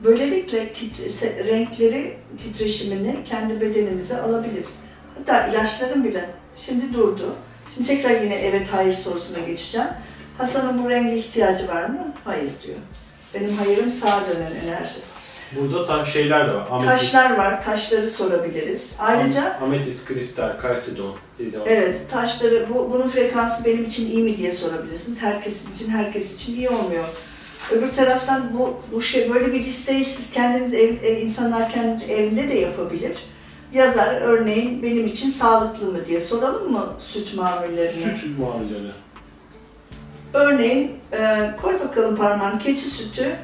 Speaker 3: Böylelikle titre- renkleri, titreşimini kendi bedenimize alabiliriz. Hatta ilaçlarım bile. Şimdi durdu. Şimdi tekrar yine evet hayır sorusuna geçeceğim. Hasan'ın bu renge ihtiyacı var mı? Hayır diyor. Benim hayırım sağa dönen enerji.
Speaker 2: Burada ta şeyler de var. Ametist,
Speaker 3: Taşlar var, taşları sorabiliriz. Ayrıca
Speaker 2: am- ametist, kristal, kalsidon
Speaker 3: evet taşları, bu, bunun frekansı benim için iyi mi diye sorabilirsiniz. Herkes için, herkes için iyi olmuyor. Öbür taraftan bu, bu şey böyle bir listeyi siz kendiniz ev, ev- insanlar kendi evinde de yapabilir. Yazar örneğin benim için sağlıklı mı diye soralım mı süt mamullerine?
Speaker 2: Süt muamelleri.
Speaker 3: Örneğin e, koy bakalım parmağını keçi sütü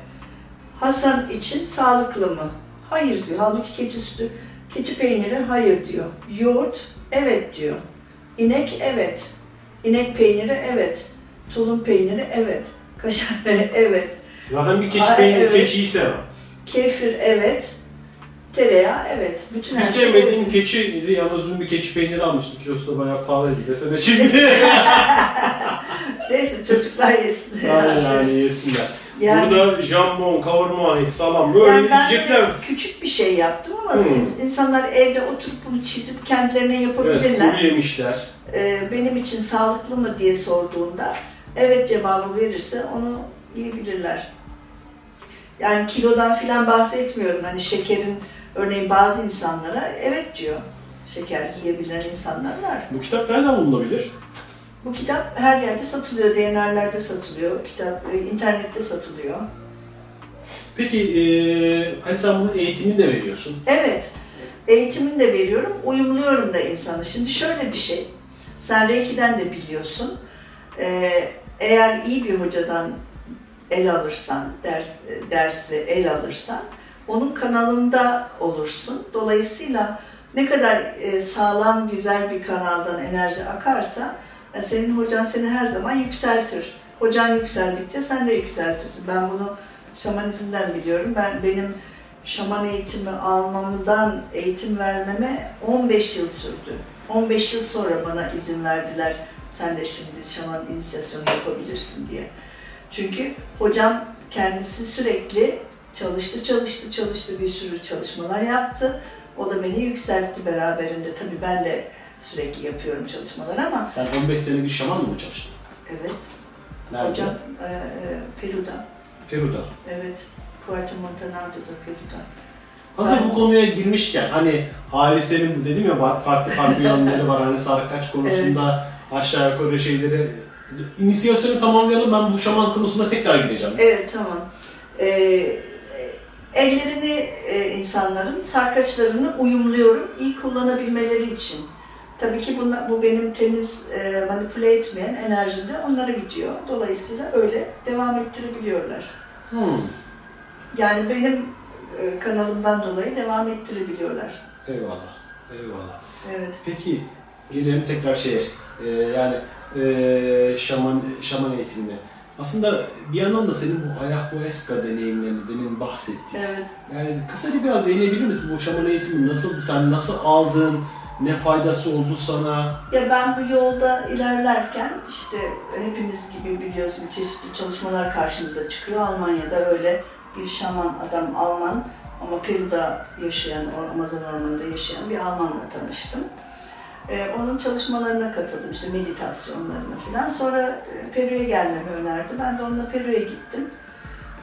Speaker 3: Hasan için sağlıklı mı? Hayır diyor. Halbuki keçi sütü, keçi peyniri hayır diyor. Yoğurt evet diyor. İnek evet. İnek peyniri evet. Tulum peyniri evet. Kaşar evet.
Speaker 2: Zaten bir keçi peyniri,
Speaker 3: evet.
Speaker 2: keçiyi sevmem.
Speaker 3: Kefir evet. Tereyağı evet. Bütün
Speaker 2: Bir
Speaker 3: her şey
Speaker 2: sevmediğim keçiydi. Yalnız dün bir keçi peyniri almıştım. Kilosu da bayağı pahalıydı desene şimdi.
Speaker 3: Neyse çocuklar yesin.
Speaker 2: yani, yani yesinler.
Speaker 3: Yani-
Speaker 2: Burada jambon, kavurma, salam böyle
Speaker 3: Yani ben
Speaker 2: yiyecekler.
Speaker 3: küçük bir şey yaptım ama
Speaker 2: Hmm.
Speaker 3: ins- insanlar evde oturup bunu çizip kendilerine
Speaker 2: Evet,
Speaker 3: yapabilirler.
Speaker 2: kuru yemişler.
Speaker 3: Ee, benim için sağlıklı mı diye sorduğunda evet cevabı verirse onu yiyebilirler. Yani kilodan filan bahsetmiyorum. Hani şekerin örneğin bazı insanlara evet diyor. Şeker yiyebilen insanlar var.
Speaker 2: Bu kitap nereden bulunabilir?
Speaker 3: Bu kitap her yerde satılıyor. DNR'lerde satılıyor. Kitap e, internette satılıyor.
Speaker 2: Peki eee hani sen bunun eğitimini de veriyorsun.
Speaker 3: Evet, eğitimini de veriyorum, uyumluyorum da insanı. Şimdi şöyle bir şey, sen Reiki'den de biliyorsun. Ee, eğer iyi bir hocadan el alırsan, ders, ders ve el alırsan, onun kanalında olursun. Dolayısıyla ne kadar e, sağlam, güzel bir kanaldan enerji akarsa, e, senin hocan seni her zaman yükseltir. Hocan yükseldikçe sen de yükseltirsin. Ben bunu şamanizmden biliyorum. Ben benim şaman eğitimi almamdan eğitim vermeme 15 yıl sürdü. 15 yıl sonra bana izin verdiler. Sen de şimdi şaman inisiyasyonu yapabilirsin diye. Çünkü hocam kendisi sürekli çalıştı, çalıştı, çalıştı. Bir sürü çalışmalar yaptı. O da beni yükseltti beraberinde. Tabii ben de sürekli yapıyorum çalışmalar ama
Speaker 2: Sen 15 sene bir şaman mı çalıştın?
Speaker 3: evet
Speaker 2: Nerede?
Speaker 3: hocam e, e, Peru'da.
Speaker 2: Peru'da.
Speaker 3: Evet. Puerto Montenaro'da Peru'da.
Speaker 2: Hazır
Speaker 3: Ben-
Speaker 2: bu konuya girmişken hani Halise'nin dedim ya farklı farklı yönleri var hani sarkaç konusunda aşağı yukarı şeyleri inisiyasyonu tamamlayalım ben bu şaman konusuna tekrar gireceğim.
Speaker 3: Evet tamam. Ee, ellerini e, insanların sarkaçlarını uyumluyorum iyi kullanabilmeleri için. Tabii ki bunlar, bu benim temiz e, manipüle etmeyen enerjimde onlara gidiyor. Dolayısıyla öyle devam ettirebiliyorlar.
Speaker 2: Hmm.
Speaker 3: Yani benim e, kanalımdan dolayı devam ettirebiliyorlar.
Speaker 2: Eyvallah. Eyvallah.
Speaker 3: Evet.
Speaker 2: Peki gelelim tekrar şeye. Ee, yani ee, şaman şaman eğitimine. Aslında bir yandan da senin bu ayahuasca deneyimlerini demin bahsettiğin.
Speaker 3: Evet.
Speaker 2: Yani kısaca biraz değinebilir misin bu şaman eğitimi nasıldı? Sen nasıl aldın? Ne faydası oldu sana?
Speaker 3: Ya ben bu yolda ilerlerken işte hepimiz gibi biliyorsun çeşitli çalışmalar karşımıza çıkıyor. Almanya'da öyle bir şaman adam Alman ama Peru'da yaşayan, Amazon ormanında yaşayan bir Almanla tanıştım. Ee, onun çalışmalarına katıldım işte meditasyonlarına falan. Sonra e, Peru'ya gelmemi önerdi. Ben de onunla Peru'ya gittim.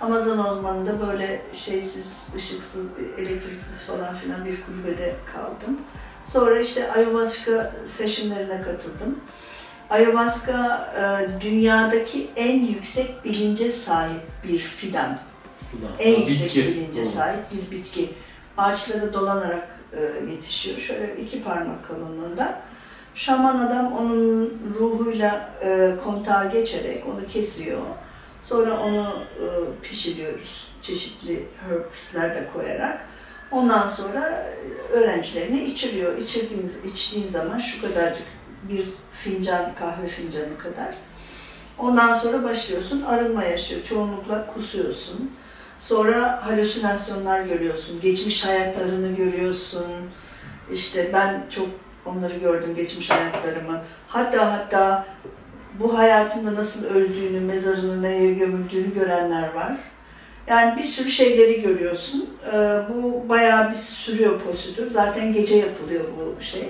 Speaker 3: Amazon ormanında böyle şeysiz, ışıksız, elektriksiz falan filan bir kulübede kaldım. Sonra işte ayahuasca sessionlerine katıldım. Ayahuasca e, dünyadaki en yüksek bilince sahip bir fidan.
Speaker 2: Fidan.
Speaker 3: En
Speaker 2: Ha,
Speaker 3: yüksek
Speaker 2: bitki.
Speaker 3: bilince
Speaker 2: Hı.
Speaker 3: sahip bir bitki. Ağaçlara dolanarak e, yetişiyor. Şöyle iki parmak kalınlığında. Şaman adam onun ruhuyla e, kontağa geçerek onu kesiyor. Sonra onu e, pişiriyoruz. Çeşitli herbsler de koyarak. Ondan sonra öğrencilerine içiriyor. İçirdiğin, içtiğin zaman şu kadarcık bir fincan, kahve fincanı kadar. Ondan sonra başlıyorsun, arınma yaşıyor. Çoğunlukla kusuyorsun. Sonra halüsinasyonlar görüyorsun. Geçmiş hayatlarını görüyorsun. İşte ben çok onları gördüm, geçmiş hayatlarımı. Hatta hatta bu hayatında nasıl öldüğünü, mezarını nereye gömüldüğünü görenler var. Yani bir sürü şeyleri görüyorsun. Ee, bu bayağı bir sürüyor prosedür. Zaten gece yapılıyor bu şey.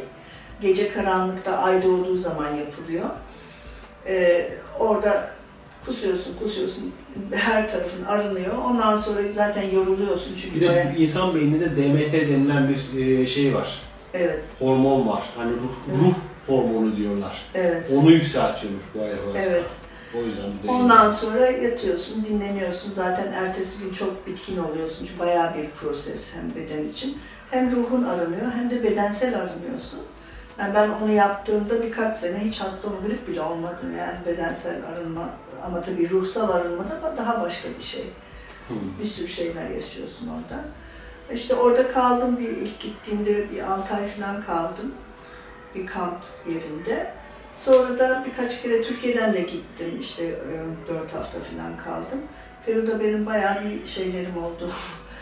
Speaker 3: Gece karanlıkta ay doğduğu zaman yapılıyor. Ee, orada kusuyorsun, kusuyorsun, her tarafın arınıyor. Ondan sonra zaten yoruluyorsun çünkü
Speaker 2: Bir
Speaker 3: bayağı-
Speaker 2: de insan beyninde DMT denilen bir e, şey var.
Speaker 3: Evet,
Speaker 2: Hormon var. Hani ruh, ruh hormonu diyorlar.
Speaker 3: evet,
Speaker 2: Onu yükseltiyormuş bu ayahuasca.
Speaker 3: evet.
Speaker 2: O yüzden bir de
Speaker 3: Ondan sonra yatıyorsun, dinleniyorsun. Zaten ertesi gün çok bitkin oluyorsun. Çünkü bayağı bir proses hem beden için. Hem ruhun arınıyor hem de bedensel arınıyorsun. Yani ben onu yaptığımda birkaç sene hiç hasta grip bile olmadım yani bedensel arınma. Ama tabii ruhsal arınma da daha başka bir şey.
Speaker 2: Hı.
Speaker 3: Bir sürü şeyler yaşıyorsun orada. İşte orada kaldım bir ilk gittiğimde bir 6 ay falan kaldım. Bir kamp yerinde. Sonra da birkaç kere Türkiye'den de gittim. İşte 4 hafta falan kaldım. Peru'da benim bayağı bir şeylerim oldu.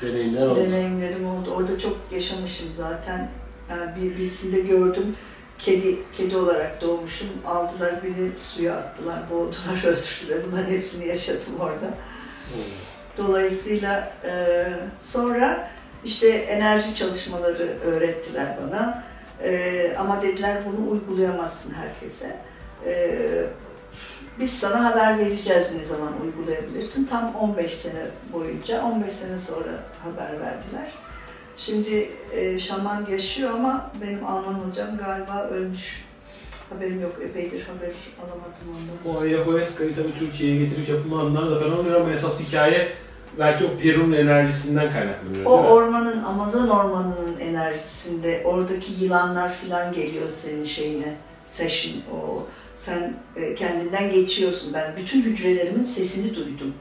Speaker 2: deneyimler oldu.
Speaker 3: deneyimlerim oldu. Orada çok yaşamışım zaten. Yani bir birisinde gördüm. Kedi kedi olarak doğmuşum. Aldılar beni suya attılar, boğdular, öldürdüler. Bunların hepsini yaşadım orada.
Speaker 2: Hı.
Speaker 3: Dolayısıyla e, sonra işte enerji çalışmaları öğrettiler bana. E, ama dediler bunu uygulayamazsın herkese. E, biz sana haber vereceğiz ne zaman uygulayabilirsin. Tam 15 sene boyunca, 15 sene sonra haber verdiler. Şimdi e, şaman yaşıyor ama benim Alman hocam galiba ölmüş. Haberim yok, epeydir haber alamadım ondan.
Speaker 2: Bu ayahuasca'yı tabii Türkiye'ye getirip yapılanlar da falan oluyor ama esas hikaye belki o Peru'nun enerjisinden kaynaklanıyor
Speaker 3: O ormanın, Amazon ormanının enerjisinde oradaki yılanlar falan geliyor senin şeyine, session o. Sen e, kendinden geçiyorsun. Ben bütün hücrelerimin sesini duydum.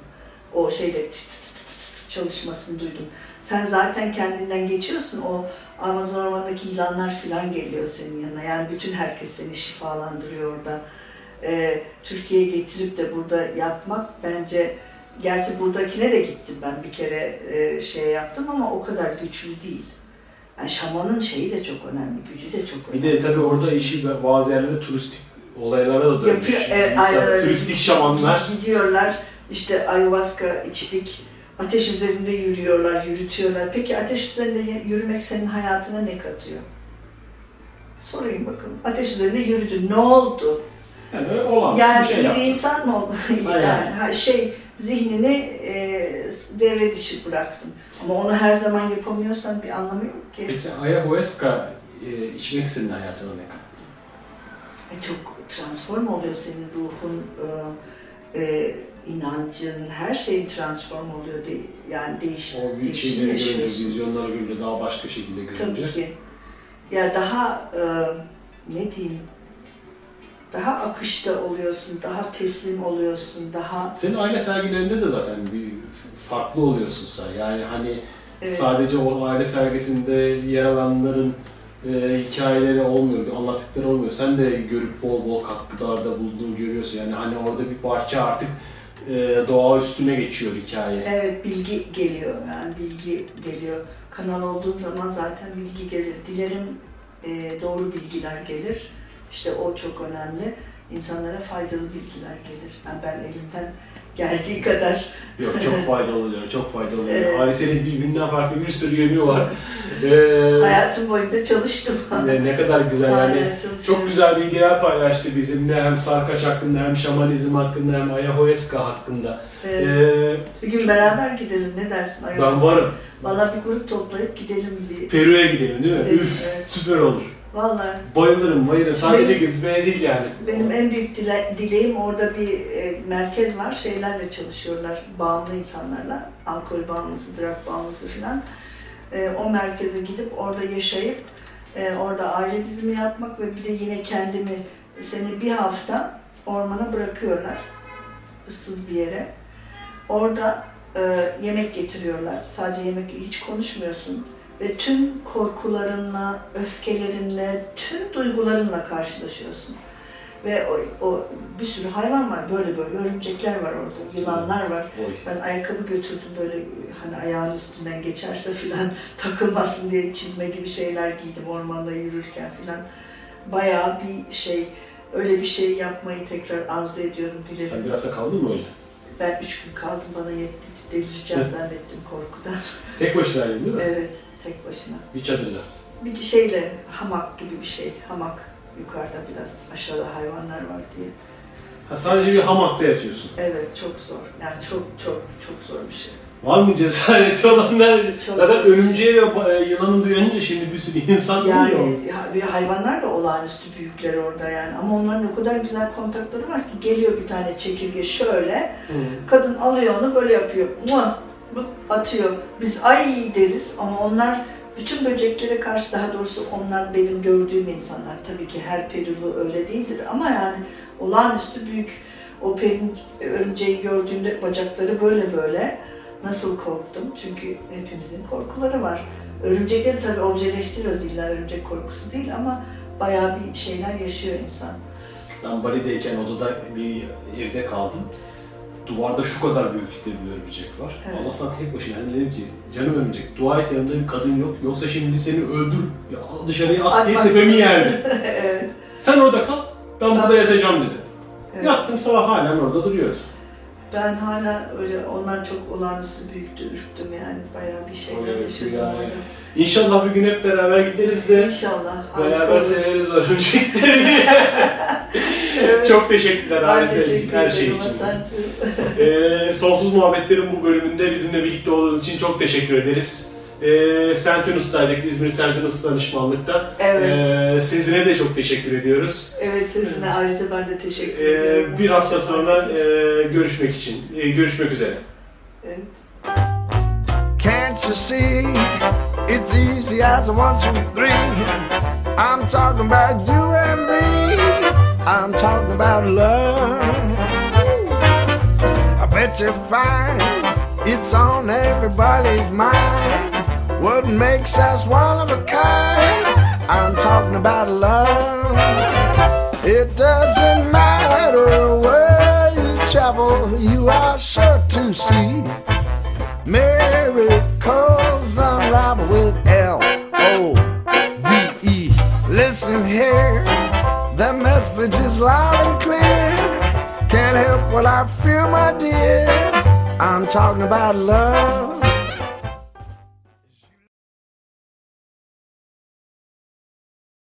Speaker 3: O şeyde tıt tıt tıt tıt çalışmasını duydum. Sen zaten kendinden geçiyorsun. O Amazon ormanındaki yılanlar falan geliyor senin yanına. Yani bütün herkes seni şifalandırıyor orada. E, Türkiye'ye getirip de burada yapmak bence Gerçi buradakine de gittim ben bir kere e, şey yaptım ama o kadar güçlü değil. Yani şamanın şeyi de çok önemli, gücü de çok
Speaker 2: Bir
Speaker 3: önemli.
Speaker 2: de tabii orada işi bazı yerlerde turistik olaylara da dönmüş.
Speaker 3: Yapıyor, evet, aynen öyle.
Speaker 2: Turistik şamanlar.
Speaker 3: Gidiyorlar, işte ayahuasca içtik, ateş üzerinde yürüyorlar, yürütüyorlar. Peki ateş üzerinde yürümek senin hayatına ne katıyor? Sorayım bakalım. Ateş üzerinde yürüdün, ne oldu?
Speaker 2: Yani olan
Speaker 3: Yani
Speaker 2: bir şey
Speaker 3: iyi bir insan mı oldun? Yani şey zihnini e, devre dışı bıraktın. Ama onu her zaman yapamıyorsan bir anlamı yok ki.
Speaker 2: Peki ayahuasca e, içmek senin hayatına ne kattı?
Speaker 3: E, çok transform oluyor senin ruhun, e, e, inancın, her şeyin transform oluyor. De, yani değiş,
Speaker 2: O büyük
Speaker 3: değişim
Speaker 2: şeyleri görünce, vizyonları görünce, daha başka şekilde görünce.
Speaker 3: Tabii ki. Ya daha e, ne diyeyim, daha akışta oluyorsun, daha teslim oluyorsun, daha
Speaker 2: Senin aile sergilerinde de zaten bir farklı oluyorsun sen. Yani hani
Speaker 3: evet,
Speaker 2: sadece o aile sergisinde yer alanların e, hikayeleri olmuyor, anlattıkları olmuyor. Sen de görüp bol bol katkılarda bulduğunu görüyorsun. Yani hani orada bir parça artık e, doğa üstüne geçiyor hikaye.
Speaker 3: Evet, bilgi geliyor yani bilgi geliyor. Kanal olduğun zaman zaten bilgi gelir. Dilerim e, doğru bilgiler gelir. İşte o çok önemli. İnsanlara faydalı bilgiler gelir. Yani ben elimden geldiği kadar
Speaker 2: Yok çok faydalı oluyor, çok faydalı oluyor.
Speaker 3: Evet.
Speaker 2: Hadisenin birbirinden farklı bir sürü yönü var. E,
Speaker 3: hayatım boyunca çalıştım.
Speaker 2: ne, ne kadar güzel yani.
Speaker 3: Aynen.
Speaker 2: Çok güzel bilgiler paylaştı bizimle hem sarkaç hakkında hem şamanizm hakkında hem ayahuasca hakkında.
Speaker 3: Evet.
Speaker 2: Ee,
Speaker 3: bir gün beraber gidelim ne dersin?
Speaker 2: ben
Speaker 3: Ayahuasca?
Speaker 2: varım.
Speaker 3: Valla bir grup toplayıp gidelim bir.
Speaker 2: Peru'ya gidelim değil mi?
Speaker 3: Gidelim,
Speaker 2: Üf,
Speaker 3: evet.
Speaker 2: süper olur.
Speaker 3: Valla
Speaker 2: Bayılırım, bayılırım. Sadece
Speaker 3: Benim-
Speaker 2: gezmeye değil yani.
Speaker 3: benim en büyük dile- dileğim orada bir e, merkez var. Şeylerle çalışıyorlar, bağımlı insanlarla. Alkol bağımlısı, drug bağımlısı falan. E, o merkeze gidip orada yaşayıp e, orada aile dizimi yapmak ve bir de yine kendimi seni bir hafta ormana bırakıyorlar. ıssız bir yere. Orada e, yemek getiriyorlar. Sadece yemek hiç konuşmuyorsun. Ve tüm korkularınla, öfkelerinle, tüm duygularınla karşılaşıyorsun. Ve o, o bir sürü hayvan var, böyle böyle örümcekler var orada, yılanlar var.
Speaker 2: Oy.
Speaker 3: Ben ayakkabı götürdüm böyle hani ayağın üstünden geçerse filan takılmasın diye çizme gibi şeyler giydim ormanda yürürken filan. Bayağı bir şey, öyle bir şey yapmayı tekrar arzu ediyorum, dilerim.
Speaker 2: Sen bir hafta kaldın mı öyle?
Speaker 3: Ben üç gün kaldım, bana yetti, delireceğim zannettim korkudan.
Speaker 2: Tek başınaydın değil mi?
Speaker 3: Evet, tek başına.
Speaker 2: Bir çadırda.
Speaker 3: bir şeyle hamak gibi bir şey. Hamak yukarıda biraz aşağıda hayvanlar var diye.
Speaker 2: Ha, sadece bir hamakta yatıyorsun.
Speaker 3: Evet çok zor. Yani çok çok çok zor bir şey.
Speaker 2: Var mı cesareti olanlar?
Speaker 3: Çok
Speaker 2: Zaten
Speaker 3: zor.
Speaker 2: örümceği ve ba- yılanı duyunca şimdi bir sürü insan
Speaker 3: Yani ve hayvanlar da olağanüstü büyükler orada yani. Ama onların o kadar güzel kontakları var ki geliyor bir tane çekirge şöyle.
Speaker 2: Hı.
Speaker 3: Kadın alıyor onu böyle yapıyor. Mua! Atıyor. Biz ay deriz ama onlar bütün böceklere karşı daha doğrusu onlar benim gördüğüm insanlar. Tabii ki her perulu öyle değildir ama yani olağanüstü büyük o perin örümceği gördüğümde bacakları böyle böyle nasıl korktum çünkü hepimizin korkuları var. Örümcekleri tabii objeleştiriyoruz illa örümcek korkusu değil ama bayağı bir şeyler yaşıyor insan.
Speaker 2: Ben Bali'deyken odada bir evde kaldım. Duvarda şu kadar büyüklükte bir örümcek var.
Speaker 3: Evet.
Speaker 2: Allah'tan tek başına. Yani dedim ki canım örümcek dua et yanımda bir kadın yok. Yoksa şimdi seni öldür. Ya dışarıya at diye tepemi yerdi.
Speaker 3: evet.
Speaker 2: Sen orada kal. Ben burada
Speaker 3: Ben-
Speaker 2: yatacağım dedi.
Speaker 3: evet.
Speaker 2: Yattım sabah halen orada duruyordu.
Speaker 3: Ben hala öyle onlar çok olağanüstü büyüktü, ürktüm yani bayağı bir şeyler
Speaker 2: Evet,
Speaker 3: yaşadım
Speaker 2: yani.
Speaker 3: orada.
Speaker 2: İnşallah bir gün hep beraber gideriz de
Speaker 3: İnşallah.
Speaker 2: beraber severiz örümcekleri. Çok teşekkürler Halise
Speaker 3: teşekkür
Speaker 2: her şey için. Ee, Sonsuz Muhabbetlerin bu bölümünde bizimle birlikte olduğunuz için çok teşekkür ederiz. Ee, Sentinus'taydık, İzmir Sentinus danışmanlıkta.
Speaker 3: Evet.
Speaker 2: Ee, sizlere de çok teşekkür ediyoruz.
Speaker 3: Evet sesine ayrıca ben de teşekkür
Speaker 2: Ee,
Speaker 3: ediyorum.
Speaker 2: bir hafta sonra e, görüşmek için, e, görüşmek üzere.
Speaker 3: Evet.
Speaker 1: Can't you see? It's easy as one, two, three. I'm talking about you and me. I'm talking about love. I bet you find it's on everybody's mind. What makes us one of a kind? I'm talking about love. It doesn't matter where you travel, you are sure to see. Miracles unravel with L O V E. Listen here, the message is loud and clear. Can't help what I feel, my dear. I'm talking about love.